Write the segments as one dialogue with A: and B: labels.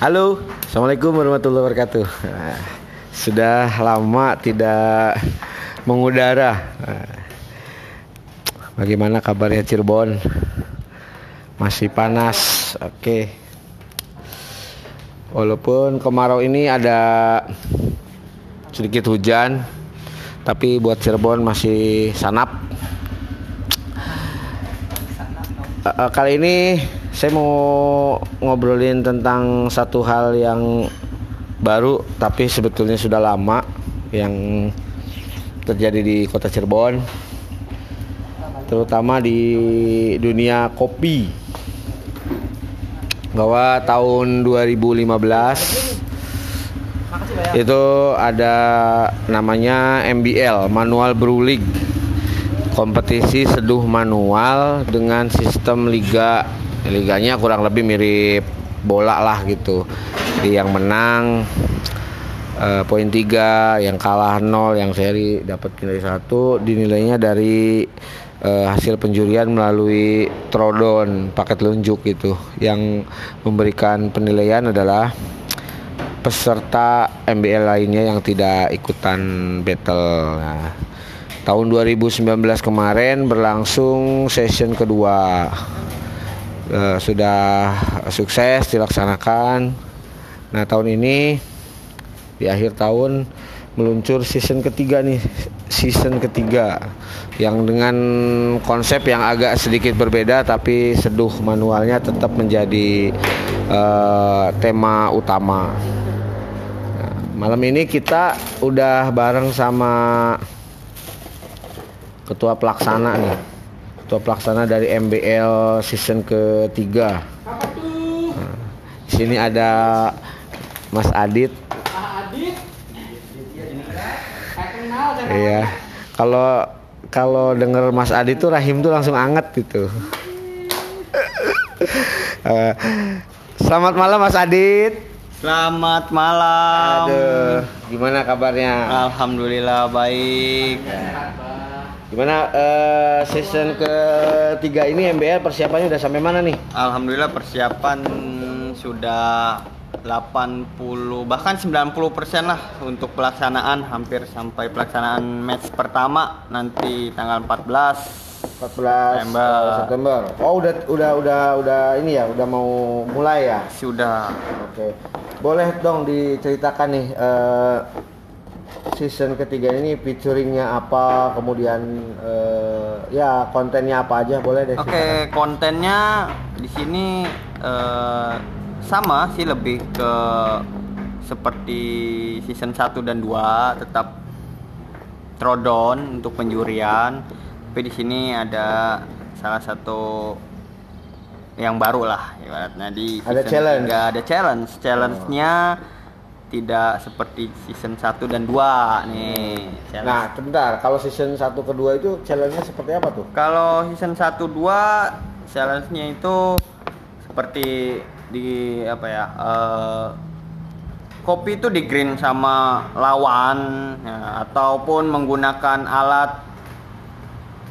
A: Halo, assalamualaikum warahmatullahi wabarakatuh. Sudah lama tidak mengudara. Bagaimana kabarnya Cirebon? Masih panas, oke. Walaupun kemarau ini ada sedikit hujan, tapi buat Cirebon masih sanap. Eh, eh, kali ini saya mau ngobrolin tentang satu hal yang baru tapi sebetulnya sudah lama yang terjadi di kota Cirebon terutama di dunia kopi. Bahwa tahun 2015 itu ada namanya MBL Manual Brew League kompetisi seduh manual dengan sistem liga liganya kurang lebih mirip bola lah gitu. Jadi yang menang eh, poin 3 yang kalah 0 yang seri dapat nilai satu dinilainya dari eh, hasil penjurian melalui trodon paket lunjuk gitu. Yang memberikan penilaian adalah peserta MBL lainnya yang tidak ikutan battle. Nah, tahun 2019 kemarin berlangsung session kedua Eh, sudah sukses dilaksanakan. Nah tahun ini di akhir tahun meluncur season ketiga nih season ketiga. Yang dengan konsep yang agak sedikit berbeda tapi seduh manualnya tetap menjadi eh, tema utama. Nah, malam ini kita udah bareng sama ketua pelaksana nih ketua pelaksana dari MBL season ketiga Nah, di sini ada Mas Adit Iya. Kalau kalau denger Mas Adi tuh rahim tuh langsung anget gitu. Eh, selamat malam Mas Adit.
B: Selamat malam.
A: Aduh, gimana kabarnya?
B: Alhamdulillah baik.
A: Gimana eh, season ketiga ini MBL persiapannya udah sampai mana nih?
B: Alhamdulillah persiapan sudah 80 bahkan 90% lah untuk pelaksanaan hampir sampai pelaksanaan match pertama nanti tanggal 14
A: 14
B: September.
A: September. Oh, udah udah udah udah ini ya, udah mau mulai ya.
B: sudah
A: Oke. Boleh dong diceritakan nih eh, season ketiga ini featuringnya apa, kemudian eh, ya kontennya apa aja boleh deh.
B: Oke, kontennya di sini eh, sama sih lebih ke seperti season 1 dan 2 tetap trodon untuk penjurian. Tapi di sini ada salah satu yang baru lah ibaratnya di
A: Ada challenge.
B: tiga ada challenge. Challenge-nya tidak seperti season 1 dan 2 nih. Challenge.
A: Nah, sebentar. Kalau season 1 kedua itu challenge-nya seperti apa tuh?
B: Kalau season 1 2 challenge-nya itu seperti di apa ya? eh, kopi itu di green sama lawan ya, ataupun menggunakan alat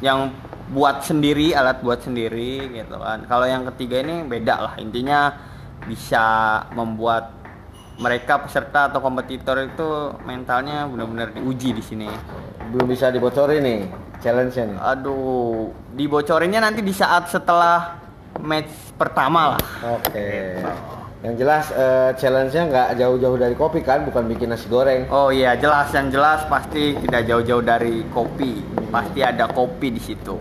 B: yang buat sendiri, alat buat sendiri gitu kan. Kalau yang ketiga ini beda lah. Intinya bisa membuat mereka peserta atau kompetitor itu mentalnya benar-benar diuji di sini.
A: Belum bisa dibocorin nih challenge-nya nih.
B: Aduh, dibocorinnya nanti di saat setelah match pertama lah.
A: Oke. Yang jelas eh, challenge-nya nggak jauh-jauh dari kopi kan, bukan bikin nasi goreng.
B: Oh iya, jelas yang jelas pasti tidak jauh-jauh dari kopi. Pasti ada kopi di situ.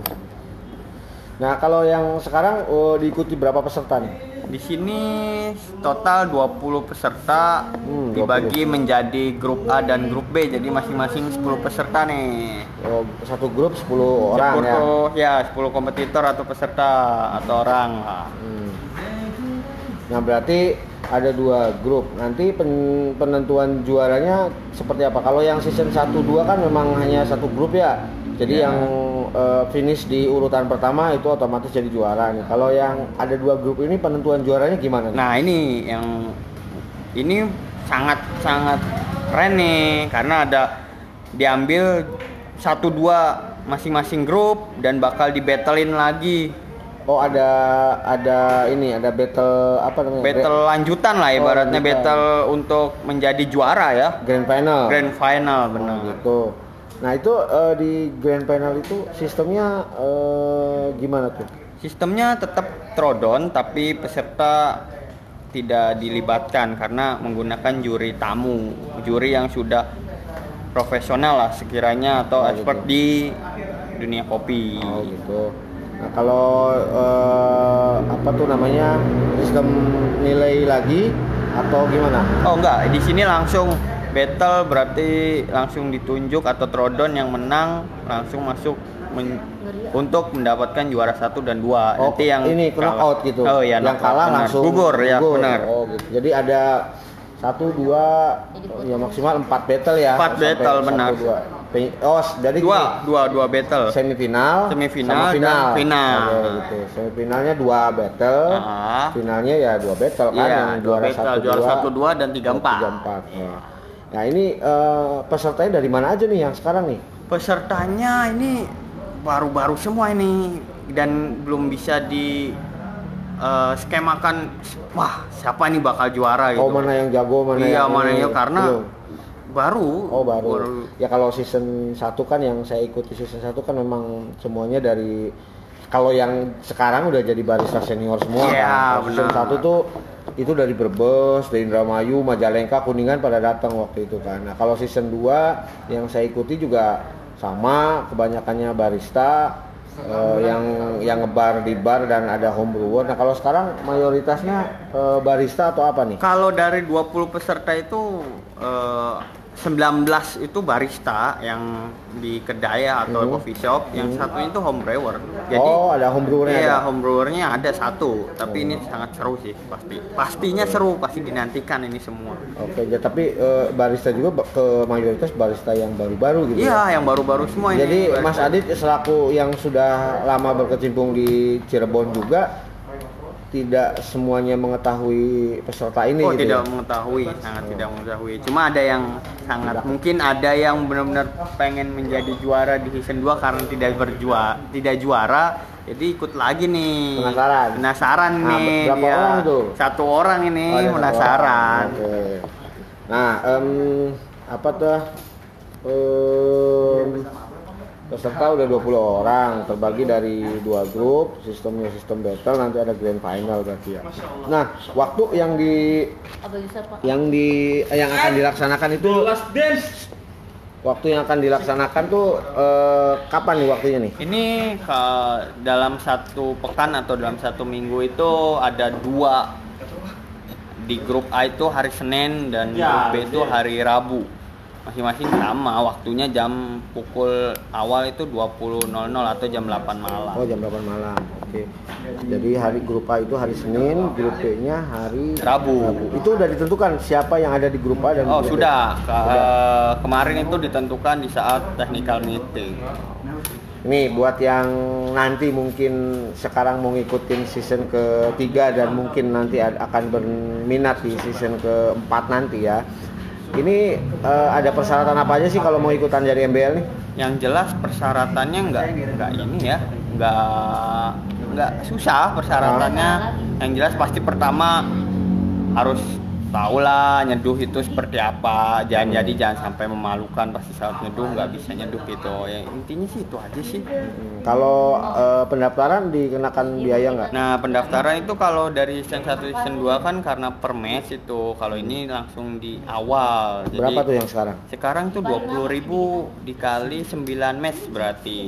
A: Nah, kalau yang sekarang oh, diikuti berapa peserta nih?
B: Di sini total 20 peserta
A: Hmm, 20.
B: dibagi menjadi grup A dan grup B. Jadi masing-masing 10 peserta nih.
A: Oh, satu grup 10 orang ya.
B: 10 ya, 10 kompetitor atau peserta atau orang lah.
A: Hmm. Nah, berarti ada dua grup. Nanti pen- penentuan juaranya seperti apa? Kalau yang season 1 2 kan memang hanya satu grup ya. Jadi
B: Iya.
A: yang eh, finish di urutan pertama itu otomatis jadi juara nih. Kalau yang ada dua grup ini penentuan juaranya gimana nih?
B: Nah ini yang ini sangat sangat keren nih karena ada diambil satu dua masing-masing grup dan bakal dibattlein lagi
A: Oh ada ada ini ada battle apa namanya?
B: Battle lanjutan lah
A: Oh,
B: ibaratnya
A: lanjutan.
B: battle untuk menjadi juara ya.
A: Grand final.
B: Grand final
A: Oh,
B: benar.
A: gitu. Nah itu eh, di grand final itu sistemnya eh, gimana tuh?
B: Sistemnya tetap trodon tapi peserta tidak dilibatkan karena menggunakan juri tamu, juri yang sudah profesional lah sekiranya atau
A: Oh,
B: expert
A: gitu.
B: di dunia kopi.
A: Oh gitu. Nah kalau eh, apa tuh namanya sistem nilai lagi atau gimana?
B: Oh enggak, di sini langsung battle berarti langsung ditunjuk atau trodon yang menang langsung masuk men- untuk mendapatkan juara satu dan dua.
A: Oh,
B: Nanti yang
A: ini
B: kalah-
A: knockout gitu.
B: Oh iya,
A: yang kalah
B: benar.
A: langsung
B: gugur ya,
A: gugur.
B: benar.
A: Oh gitu. Jadi ada satu dua ya maksimal empat battle ya.
B: Empat battle,
A: satu,
B: benar.
A: dua. Pe- Oh, jadi
B: Dua,
A: gini,
B: dua, dua battle.
A: semifinal,
B: Semifinal
A: sama final.
B: dan final.
A: Oke, gitu. Semifinalnya dua battle,
B: Ah.
A: finalnya ya dua battle kan
B: Iya,
A: yang
B: dua
A: juara
B: battle,
A: satu
B: juara
A: dua,
B: satu dua dan tiga empat.
A: tiga empat. Ya. Nah ini eh, pesertanya dari mana aja nih yang sekarang nih?
B: Pesertanya ini baru-baru semua ini dan belum bisa di eh, skemakan wah siapa nih bakal juara gitu.
A: Oh mana yang jago mana
B: iya,
A: yang
B: mana
A: ini?
B: yang karena
A: Belum.
B: baru.
A: Oh baru. Ya kalau season 1 kan yang saya ikuti season 1 kan memang semuanya dari kalau yang sekarang udah jadi barista senior semua
B: Iya,
A: kan. Season. 1 tuh itu dari Brebes, dari Indramayu, Majalengka, Kuningan pada datang waktu itu kan. Nah, kalau season 2 yang saya ikuti juga sama, kebanyakannya barista eh, yang yang ngebar di bar dan ada home brewer. Nah, kalau sekarang mayoritasnya eh, barista atau apa nih?
B: Kalau dari 20 peserta itu eh, 19 itu barista yang di kedai atau
A: Hmm.
B: coffee shop, yang satu itu home brewer. Jadi
A: oh, ada home brewernya
B: Iya,
A: ada.
B: home brewernya ada satu, tapi ini sangat seru sih pasti. Pastinya seru, pasti dinantikan ini semua.
A: Oke, ya tapi eh, barista juga ke mayoritas barista yang baru-baru gitu. ya?
B: Iya, yang baru-baru semua ini.
A: Jadi
B: barista.
A: Mas Adit selaku yang sudah lama berkecimpung di Cirebon juga tidak semuanya mengetahui peserta ini
B: Oh
A: gitu.
B: tidak
A: ya?
B: mengetahui, sangat tidak mengetahui. Cuma ada yang sangat mungkin ada yang benar-benar pengen menjadi juara di season 2 karena tidak berjuara, tidak juara, jadi ikut lagi nih.
A: Penasaran?
B: Penasaran
A: Nah,
B: nih.
A: berapa
B: dia.
A: orang tuh?
B: Satu orang ini
A: Oh,
B: penasaran.
A: orang. Oke. Nah, em, apa tuh? Em, peserta udah 20 orang terbagi dari dua grup sistemnya sistem battle nanti ada grand final berarti ya. Nah waktu yang di yang di yang akan dilaksanakan itu waktu yang akan dilaksanakan tuh eh, kapan nih waktunya nih?
B: Ini ke dalam satu pekan atau dalam satu minggu itu ada dua di grup A itu hari Senin dan grup B itu hari Rabu. Masing-masing sama waktunya jam pukul awal itu 20.00 atau jam 8 malam.
A: oh jam 8 malam oke jadi hari grup A itu hari Senin grup B nya hari
B: Rabu.
A: itu udah ditentukan siapa yang ada di grup A dan
B: Oh
A: grup B?
B: sudah, Ke-
A: Sudah.
B: kemarin itu ditentukan di saat technical meeting.
A: Nih buat yang nanti mungkin sekarang mau ngikutin season ketiga dan mungkin nanti akan berminat di season keempat nanti ya. Ini eh, ada persyaratan apa aja sih kalau mau ikutan dari MBL nih?
B: Yang jelas persyaratannya nggak nggak ini ya, nggak nggak susah persyaratannya. Yang jelas pasti pertama harus tahu lah nyeduh itu seperti apa. Jangan jadi jangan sampai memalukan pasti saat nyeduh nggak bisa nyeduh gitu. Ya intinya sih itu aja sih.
A: Hmm, Kalau eh, pendaftaran dikenakan biaya nggak?
B: Nah pendaftaran itu kalau dari season 1 season 2 kan karena per match itu. Kalau ini langsung di awal. Jadi
A: Berapa tuh yang sekarang?
B: sekarang tuh 20.000 dikali 9 match berarti.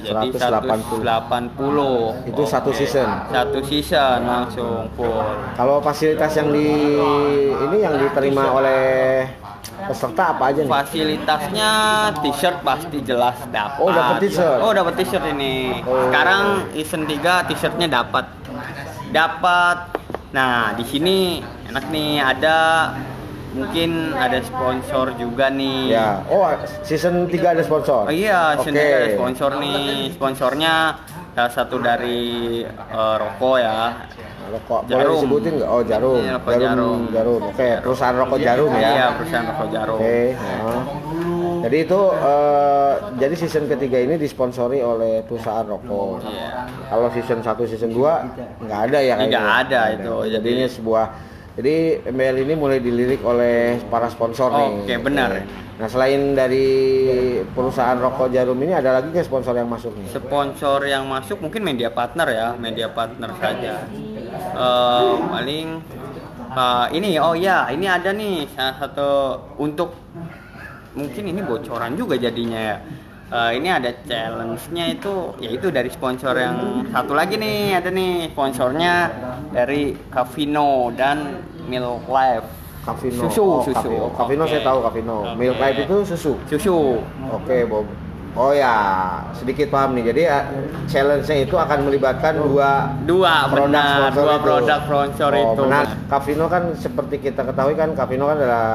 B: Jadi
A: 180.
B: 180.
A: Itu satu season.
B: Satu season langsung full.
A: Kalau fasilitas yang di ini yang diterima oleh peserta apa aja nih?
B: Fasilitasnya t-shirt pasti jelas dapat.
A: Oh, dapat t-shirt.
B: Oh, dapat t-shirt ini.
A: Oh.
B: Sekarang season 3 t-shirtnya dapat. Dapat. Nah, di sini enak nih ada mungkin ada sponsor juga nih.
A: Ya. Oh, season 3 ada sponsor.
B: Oh iya,
A: Oke.
B: sini ada sponsor nih. Sponsornya salah satu dari eh, rokok ya.
A: Rokok boleh
B: Jarum.
A: disebutin nggak? Oh jarum.
B: Iya, rokok
A: jarum,
B: jarum.
A: jarum. Oke, perusahaan rokok jarum ya.
B: Iya, perusahaan rokok jarum.
A: Oke. nah. Jadi itu eh, jadi season ketiga ini disponsori oleh perusahaan rokok.
B: Iya.
A: Kalau season 1 season 2 nggak ada ya kayaknya.
B: Tidak ada itu.
A: Jadi
B: Jadi-
A: ini sebuah jadi MBL ini mulai dilirik oleh para sponsor nih.
B: Oke, benar.
A: Nah, selain dari perusahaan rokok Jarum ini ada lagi nggak sponsor yang masuk nih?
B: sponsor yang masuk mungkin media partner ya media partner saja Eh, paling eh, ini oh ya ini ada nih salah satu untuk mungkin ini bocoran juga jadinya ya Eh, ini ada challenge-nya itu yaitu dari sponsor yang satu lagi nih ada nih sponsornya dari Cavino dan Milk Life
A: Cavino.
B: Susu,
A: oh,
B: susu.
A: Cavino. Cavino
B: Oke.
A: saya tahu Cavino.
B: Oke.
A: Milk Light itu susu.
B: susu
A: Oke, Bob. Oh ya, sedikit paham nih. Jadi ya, challenge-nya itu akan melibatkan dua
B: dua benar
A: sponsor
B: dua
A: itu.
B: produk sponsor
A: oh,
B: itu
A: Benar. Cavino kan seperti kita ketahui kan Cavino kan adalah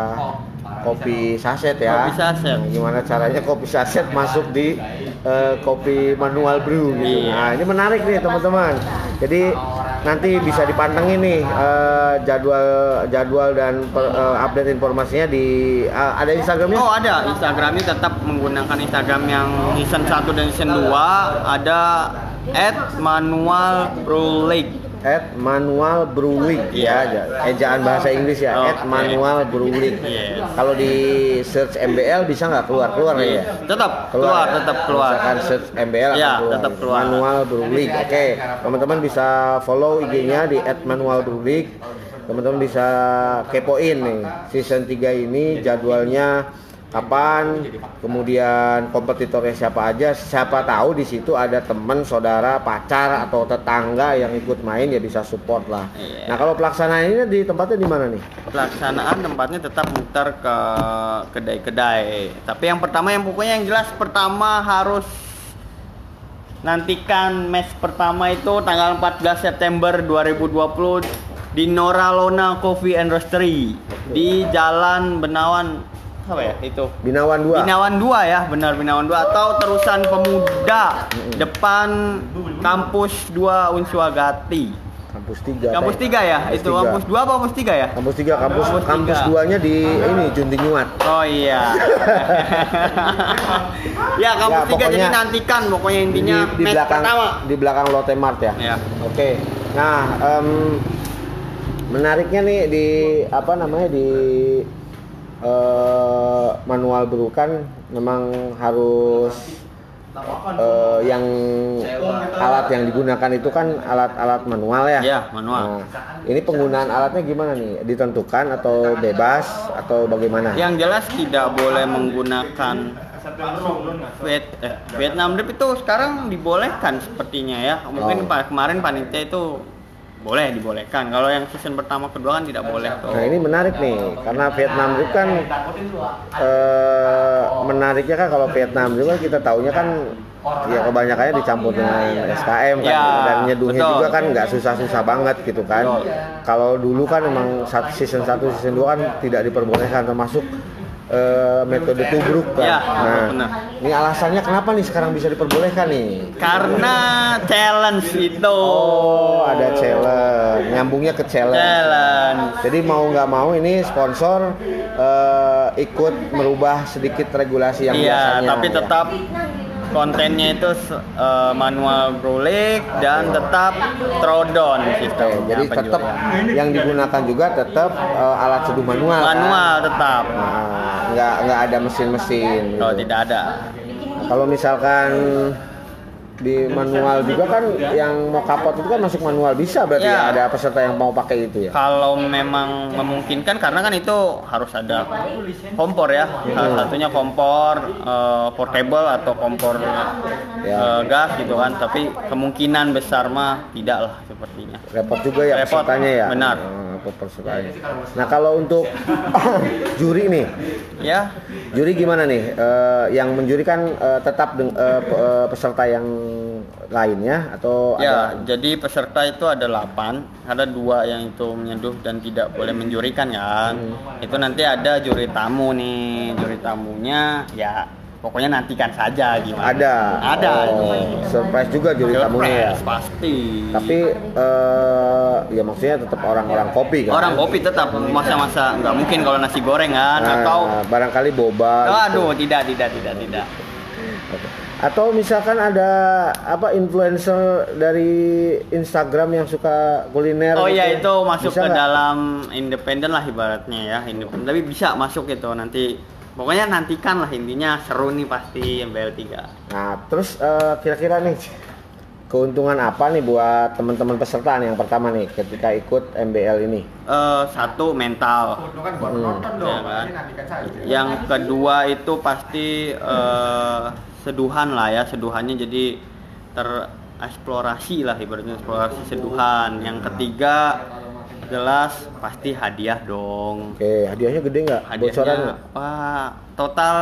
A: kopi saset ya.
B: Kopi saset.
A: Nah, gimana caranya kopi saset masuk di eh, kopi manual brew gitu.
B: Iya.
A: Nah, ini menarik nih teman-teman. Jadi nanti bisa dipantengin nih eh, jadwal jadwal dan per- eh, update informasinya di eh, ada Instagramnya?
B: Oh ada Instagramnya tetap menggunakan Instagram yang season 1 dan season 2 ada at manual Pro League
A: at manual brewing ya
B: Iya.
A: aja. ejaan bahasa Inggris ya
B: Oke.
A: at manual brewing
B: Yes.
A: kalau di search MBL bisa nggak keluar keluar ya
B: tetap keluar, tetap keluar
A: misalkan search MBL akan
B: Ya,
A: keluar
B: tetap keluar.
A: manual brewing oke teman-teman bisa follow IG-nya di at manual brewing teman-teman bisa kepoin nih season 3 ini jadwalnya kapan? Kemudian kompetitornya siapa aja? Siapa tahu di situ ada teman saudara pacar atau tetangga yang ikut main ya bisa support lah.
B: Iya.
A: nah kalau pelaksanaan ini di tempatnya di mana nih?
B: Pelaksanaan tempatnya tetap muter ke kedai-kedai. Tapi yang pertama yang pokoknya yang jelas pertama harus nantikan match pertama itu tanggal 14 September 2020 di Noralona Coffee and Roastery di Jalan Benawan apa ya itu
A: Binawan 2
B: Binawan 2 ya, benar Binawan 2 atau terusan pemuda depan kampus 2 Unsuagati.
A: kampus 3
B: Kampus 3 ya? Itu
A: tiga.
B: kampus 2 apa kampus 3 ya?
A: kampus 3 kampus
B: Kampus
A: kampus
B: tiga.
A: 2 nya di ini Junting Nyuat
B: Oh iya. ya kampus
A: Ya,
B: 3 jadi nantikan pokoknya intinya
A: di, di
B: match
A: belakang
B: pertama.
A: di belakang Lotte Mart ya.
B: Ya.
A: Oke. Nah, em, menariknya nih di apa namanya di eh, manual brew kan memang harus eh, yang alat yang digunakan itu kan alat-alat manual ya.
B: Iya, manual.
A: Nah, ini penggunaan alatnya gimana nih? Ditentukan atau bebas atau bagaimana?
B: Yang jelas tidak boleh menggunakan Viet, eh, Vietnam Drip itu sekarang dibolehkan sepertinya ya. Mungkin
A: Oh.
B: kemarin panitia itu boleh dibolehkan. Kalau yang season pertama kedua kan tidak boleh tuh.
A: Nah ini menarik nih, karena Vietnam itu kan eh, menariknya kan kalau Vietnam kan kita taunya kan ya kebanyakannya dicampur dengan SKM kan
B: Ya,
A: dan nyeduhnya
B: betul.
A: juga kan nggak susah-susah banget gitu kan. Kalau dulu kan memang season 1 season 2 kan tidak diperbolehkan termasuk eh, metode tubruk kan.
B: Ya,
A: nah,
B: benar.
A: ini alasannya kenapa nih sekarang bisa diperbolehkan nih?
B: Karena challenge itu.
A: Oh, ada challenge, nyambungnya ke challenge.
B: Challenge.
A: Jadi mau nggak mau ini sponsor eh, ikut merubah sedikit regulasi yang
B: Iya,
A: biasanya.
B: tapi
A: ya.
B: tetap kontennya itu eh, manual brewing dan tetap throwdown sistemnya
A: jadi tetap
B: penjualan.
A: yang digunakan juga tetap eh, alat seduh manual. kan?
B: manual tetap.
A: Nah, nggak nggak ada mesin-mesin.
B: Oh,
A: gitu.
B: tidak ada.
A: Kalau misalkan di manual juga kan yang mau kapot itu kan masuk manual bisa berarti
B: Ya.
A: ya, ada peserta yang mau pakai itu ya.
B: Kalau memang memungkinkan karena kan itu harus ada kompor ya. Salah satunya kompor eh, portable atau kompor eh, gas gitu kan. Tapi kemungkinan besar mah tidak lah sepertinya.
A: repot juga ya
B: Repot,
A: pesertanya ya
B: benar.
A: Oh, pesertanya nah kalau untuk juri nih.
B: Ya,
A: juri gimana nih? Eh, yang menjuri kan tetap deng- eh, pe- eh, peserta yang lainnya atau
B: ya.
A: ada
B: Jadi peserta itu ada 8 Ada dua yang itu menyeduh dan tidak boleh menjurikan kan. Itu nanti ada juri tamu nih. Juri tamunya ya pokoknya nantikan saja gimana.
A: Ada.
B: Ada.
A: Oh, surprise juga juri tamunya ya.
B: Surprise, pasti.
A: Tapi eh ya maksudnya tetap orang-orang kopi kan.
B: orang kopi tetap masa-masa nggak mungkin kalau nasi goreng kan
A: Nah,
B: atau
A: barangkali boba. gitu.
B: aduh tidak tidak tidak tidak.
A: Atau misalkan ada apa influencer dari Instagram yang suka kuliner
B: Oh iya
A: gitu.
B: itu masuk
A: Bisa
B: ke
A: nggak?
B: dalam independen lah ibaratnya ya independen tapi bisa masuk itu nanti pokoknya nantikan lah intinya seru nih pasti MBL 3
A: Nah, terus eh, kira-kira nih keuntungan apa nih buat teman-teman peserta nih yang pertama nih ketika ikut MBL ini?
B: Eh, satu mental
C: Keuntungan buat
A: Hmm.
C: dong,
B: Ya kan? yang kedua itu pasti eh, seduhan lah ya seduhannya jadi tereksplorasi lah ibaratnya eksplorasi seduhan yang ketiga jelas pasti hadiah dong
A: Oke, hadiahnya gede nggak? Bocoran nggak?
B: wah total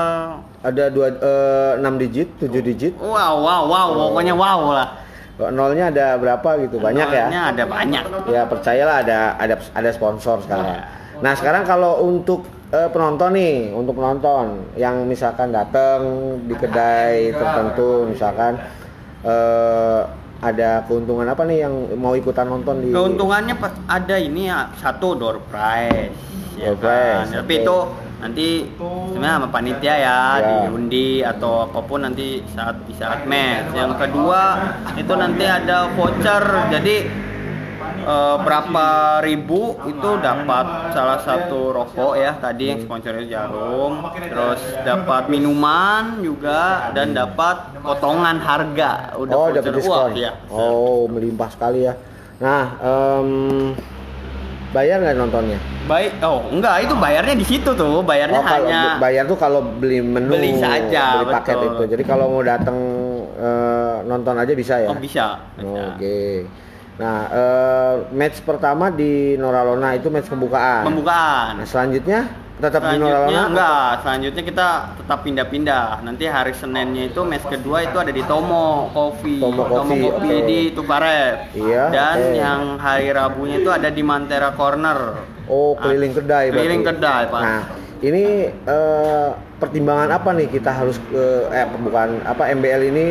A: Ada dua eh, enam digit, tujuh digit.
B: wow wow wow pokoknya wow lah
A: Kok Nolnya ada berapa gitu? Banyak ya?
B: Nolnya ada banyak
A: Ya percayalah ada ada ada sponsor sekarang. Nah sekarang kalau untuk eh, penonton nih, untuk penonton yang misalkan datang di kedai tertentu, misalkan eh, ada keuntungan apa nih yang mau ikutan nonton di?
B: keuntungannya pas- ada ini ya satu door prize ya
A: Door prize,
B: kan tapi
A: oke.
B: itu nanti sebenarnya sama panitia ya,
A: Ya.
B: diundi atau apa pun nanti saat di saat match yang kedua itu nanti ada voucher jadi eh, berapa ribu itu dapat salah satu rokok ya tadi yang sponsornya jarum terus dapat minuman juga dan dapat potongan harga udah
A: oh dapat diskon.
B: iya.
A: Oh melimpah sekali ya. Nah em, bayar nggak nontonnya?
B: Baik, oh enggak itu bayarnya di situ tuh, bayarnya
A: Oh,
B: hanya
A: bayar tuh kalau beli menu,
B: Beli saja,
A: beli paket
B: betul.
A: itu. Jadi kalau mau datang eh, nonton aja bisa ya.
B: oh bisa. bisa.
A: Oke. Nah, eh, match pertama di Noralona itu match pembukaan.
B: Pembukaan.
A: Nah, selanjutnya tetap di
B: Selanjutnya
A: Noralona.
B: enggak, selanjutnya kita tetap pindah-pindah. Nanti hari Seninnya itu match kedua itu ada di Tomo Coffee.
A: Tomo Coffee, oke.
B: di Tuparet.
A: Iya,
B: Dan
A: oke.
B: yang hari Rabunya itu ada di Mantera Corner.
A: Oh, keliling kedai. berarti.
B: Keliling kedai, Pak.
A: Nah, ini eh, pertimbangan apa nih kita harus ke eh bukan apa MBL ini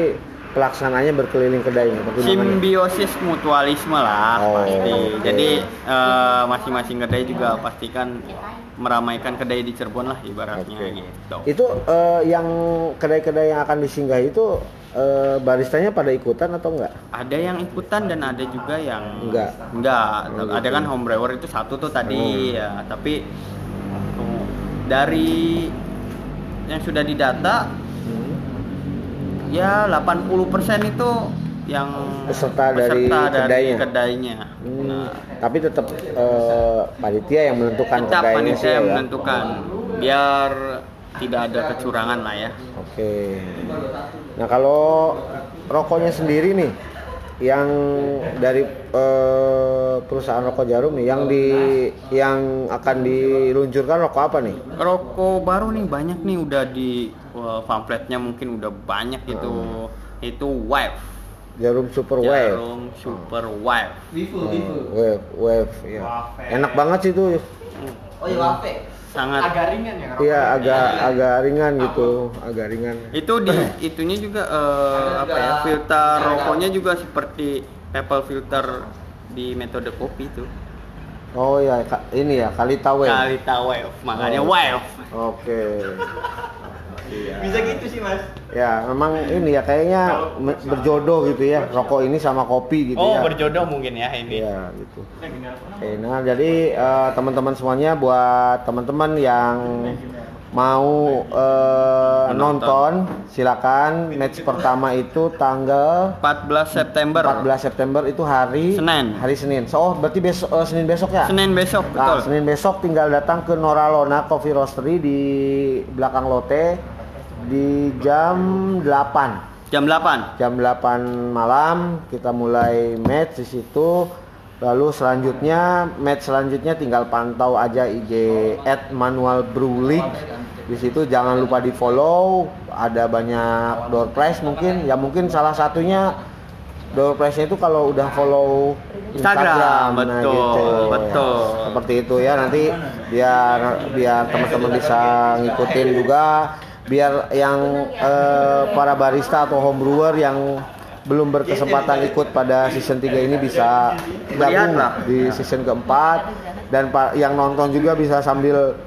A: pelaksananya berkeliling kedai?
B: Simbiosis mutualisme lah
A: Oh,
B: pasti.
A: oke.
B: Jadi eh, masing-masing kedai juga pastikan meramaikan kedai di Cirebon lah ibaratnya
A: Oke.
B: gitu.
A: Itu eh, yang kedai-kedai yang akan disinggahi itu eh, baristanya pada ikutan atau enggak?
B: Ada yang ikutan dan ada juga yang
A: Enggak.
B: Enggak.
A: Oh,
B: Ada
A: gitu.
B: kan home brewer itu satu tuh tadi
A: Oh.
B: ya, tapi dari yang sudah didata
A: Hmm.
B: Ya 80% itu yang
A: Peserta dari
B: peserta
A: kedainya?
B: kedainya.
A: Hmm,
B: Nah,
A: tapi tetap eh, panitia yang menentukan
B: tetap
A: kedainya
B: panitia
A: sih
B: yang
A: ya.
B: menentukan biar tidak ada kecurangan lah ya.
A: Oke. Nah kalau rokoknya sendiri nih, yang dari eh, perusahaan rokok Jarum nih, yang di yang akan diluncurkan rokok apa nih?
B: Rokok baru nih banyak nih udah di wah, pamfletnya mungkin udah banyak itu itu Wave.
A: Jarum Super Wave.
B: Jarum Super Wave.
A: Oh, wave, wave, ya.
C: Wave.
A: Enak banget sih itu.
C: Oh iya, wafe.
B: Sangat
C: Agak ringan ya
A: Iya, agak agak ringan gitu, agak ringan.
B: itu di itunya juga eh, apa ya filter rokoknya juga seperti apple filter di metode kopi itu
A: Oh ya, ini ya Kalita Wave.
B: Kalita Wave makanya
A: Oh.
B: Wave
A: Oke.
C: Bisa gitu sih, Mas.
A: Ya, memang ini ya kayaknya me- berjodoh gitu ya, rokok ini sama kopi gitu
B: oh
A: ya.
B: berjodoh mungkin ya ini
A: Iya, gitu. Oke, nah jadi eh, teman-teman semuanya buat teman-teman yang mau
B: Menonton.
A: nonton, silakan match pertama itu tanggal
B: 14 September
A: 14 September itu hari
B: Senin.
A: Hari Senin. So, oh, berarti besok eh, Senin besok ya?
B: Senin besok
A: Nah,
B: betul
A: Senin besok tinggal datang ke Noralona Coffee Roastery di belakang Lotte di jam 8.
B: jam 8
A: Jam 8 malam kita mulai match di situ. Lalu selanjutnya match selanjutnya tinggal pantau aja IG @manual Brew League. Di situ jangan lupa di follow. Ada banyak door prize mungkin. Ya mungkin salah satunya door prize itu kalau udah follow
B: Instagram,
A: Nah,
B: betul,
A: gitu.
B: betul.
A: Seperti itu ya nanti biar biar teman-teman bisa ngikutin juga biar yang eh, para barista atau home brewer yang belum berkesempatan ikut pada season 3 ini bisa gabung di season keempat dan yang nonton juga bisa sambil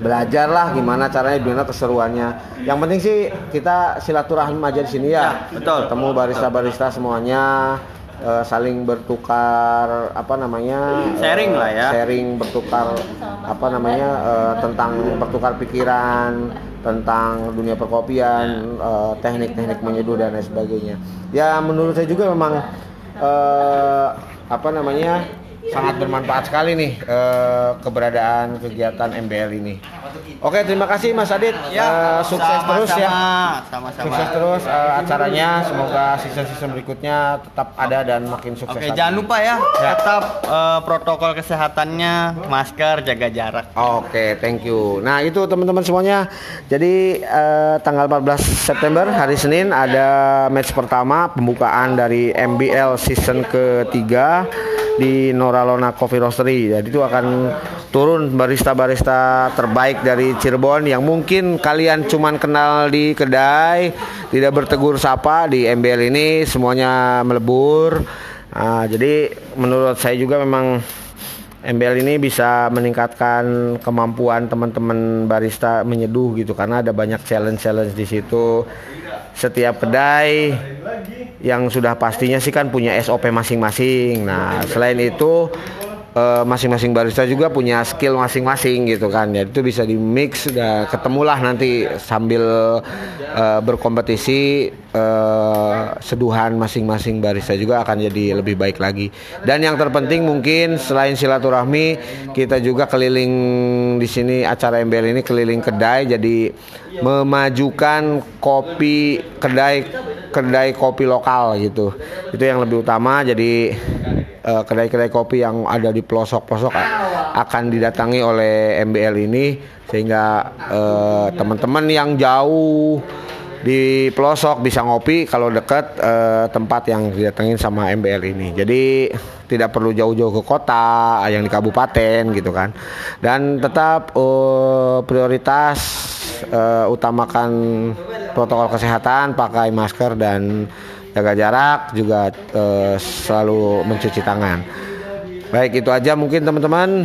A: belajar lah gimana caranya gimana keseruannya. Yang penting sih kita silaturahim aja di sini ya.
B: Ya, betul.
A: Ketemu barista-barista semuanya eh, saling bertukar apa namanya?
B: Sharing lah ya.
A: Sharing bertukar apa namanya eh, tentang bertukar pikiran tentang dunia perkopian, eh, teknik-teknik menyeduh dan lain sebagainya. Ya menurut saya juga memang eh, apa namanya sangat bermanfaat sekali nih eh, keberadaan kegiatan MBL ini. Oke terima kasih Mas Adit, Eh, sukses terus ya.
B: Sama-sama.
A: Sukses terus eh, acaranya, semoga season-season berikutnya tetap ada dan makin sukses.
B: Oke,
A: lagi.
B: jangan lupa ya,
A: Ya.
B: tetap eh, protokol kesehatannya, masker, jaga jarak.
A: Oke, thank you. Nah, itu teman-teman semuanya. Jadi eh, tanggal 14 September hari Senin ada match pertama pembukaan dari MBL season ketiga di Noralona Coffee Roastery. Jadi itu akan turun barista-barista terbaik dari Cirebon yang mungkin kalian cuman kenal di kedai, tidak bertegur sapa di MBL ini semuanya melebur. Nah, jadi menurut saya juga memang MBL ini bisa meningkatkan kemampuan teman-teman barista menyeduh gitu karena ada banyak challenge-challenge di situ. Setiap kedai yang sudah pastinya sih kan punya SOP masing-masing. Nah, selain itu eh, masing-masing barista juga punya skill masing-masing gitu kan. Ya itu bisa di mix dan ketemulah nanti sambil eh, berkompetisi eh, seduhan masing-masing barista juga akan jadi lebih baik lagi. Dan yang terpenting mungkin selain silaturahmi kita juga keliling di sini acara MBL ini keliling kedai jadi memajukan kopi kedai kedai kopi lokal gitu. Itu yang lebih utama. Jadi eh, kedai-kedai kopi yang ada di pelosok-pelosok akan didatangi oleh MBL ini. Sehingga eh, teman-teman yang jauh di pelosok bisa ngopi kalau dekat eh, tempat yang didatengin sama MBL ini. Jadi tidak perlu jauh-jauh ke kota yang di kabupaten gitu kan. Dan tetap eh, prioritas eh, utamakan protokol kesehatan, pakai masker dan jaga jarak juga eh, selalu mencuci tangan. Baik itu aja mungkin teman-teman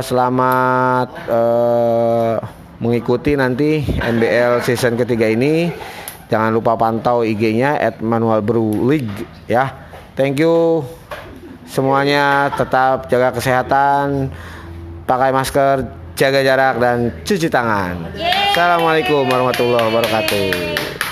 A: Eh, selamat eh, mengikuti nanti MBL season ketiga ini. Jangan lupa pantau IG-nya @manual brew league ya. Thank you semuanya tetap jaga kesehatan, pakai masker, jaga jarak dan cuci tangan. Assalamualaikum warahmatullahi wabarakatuh.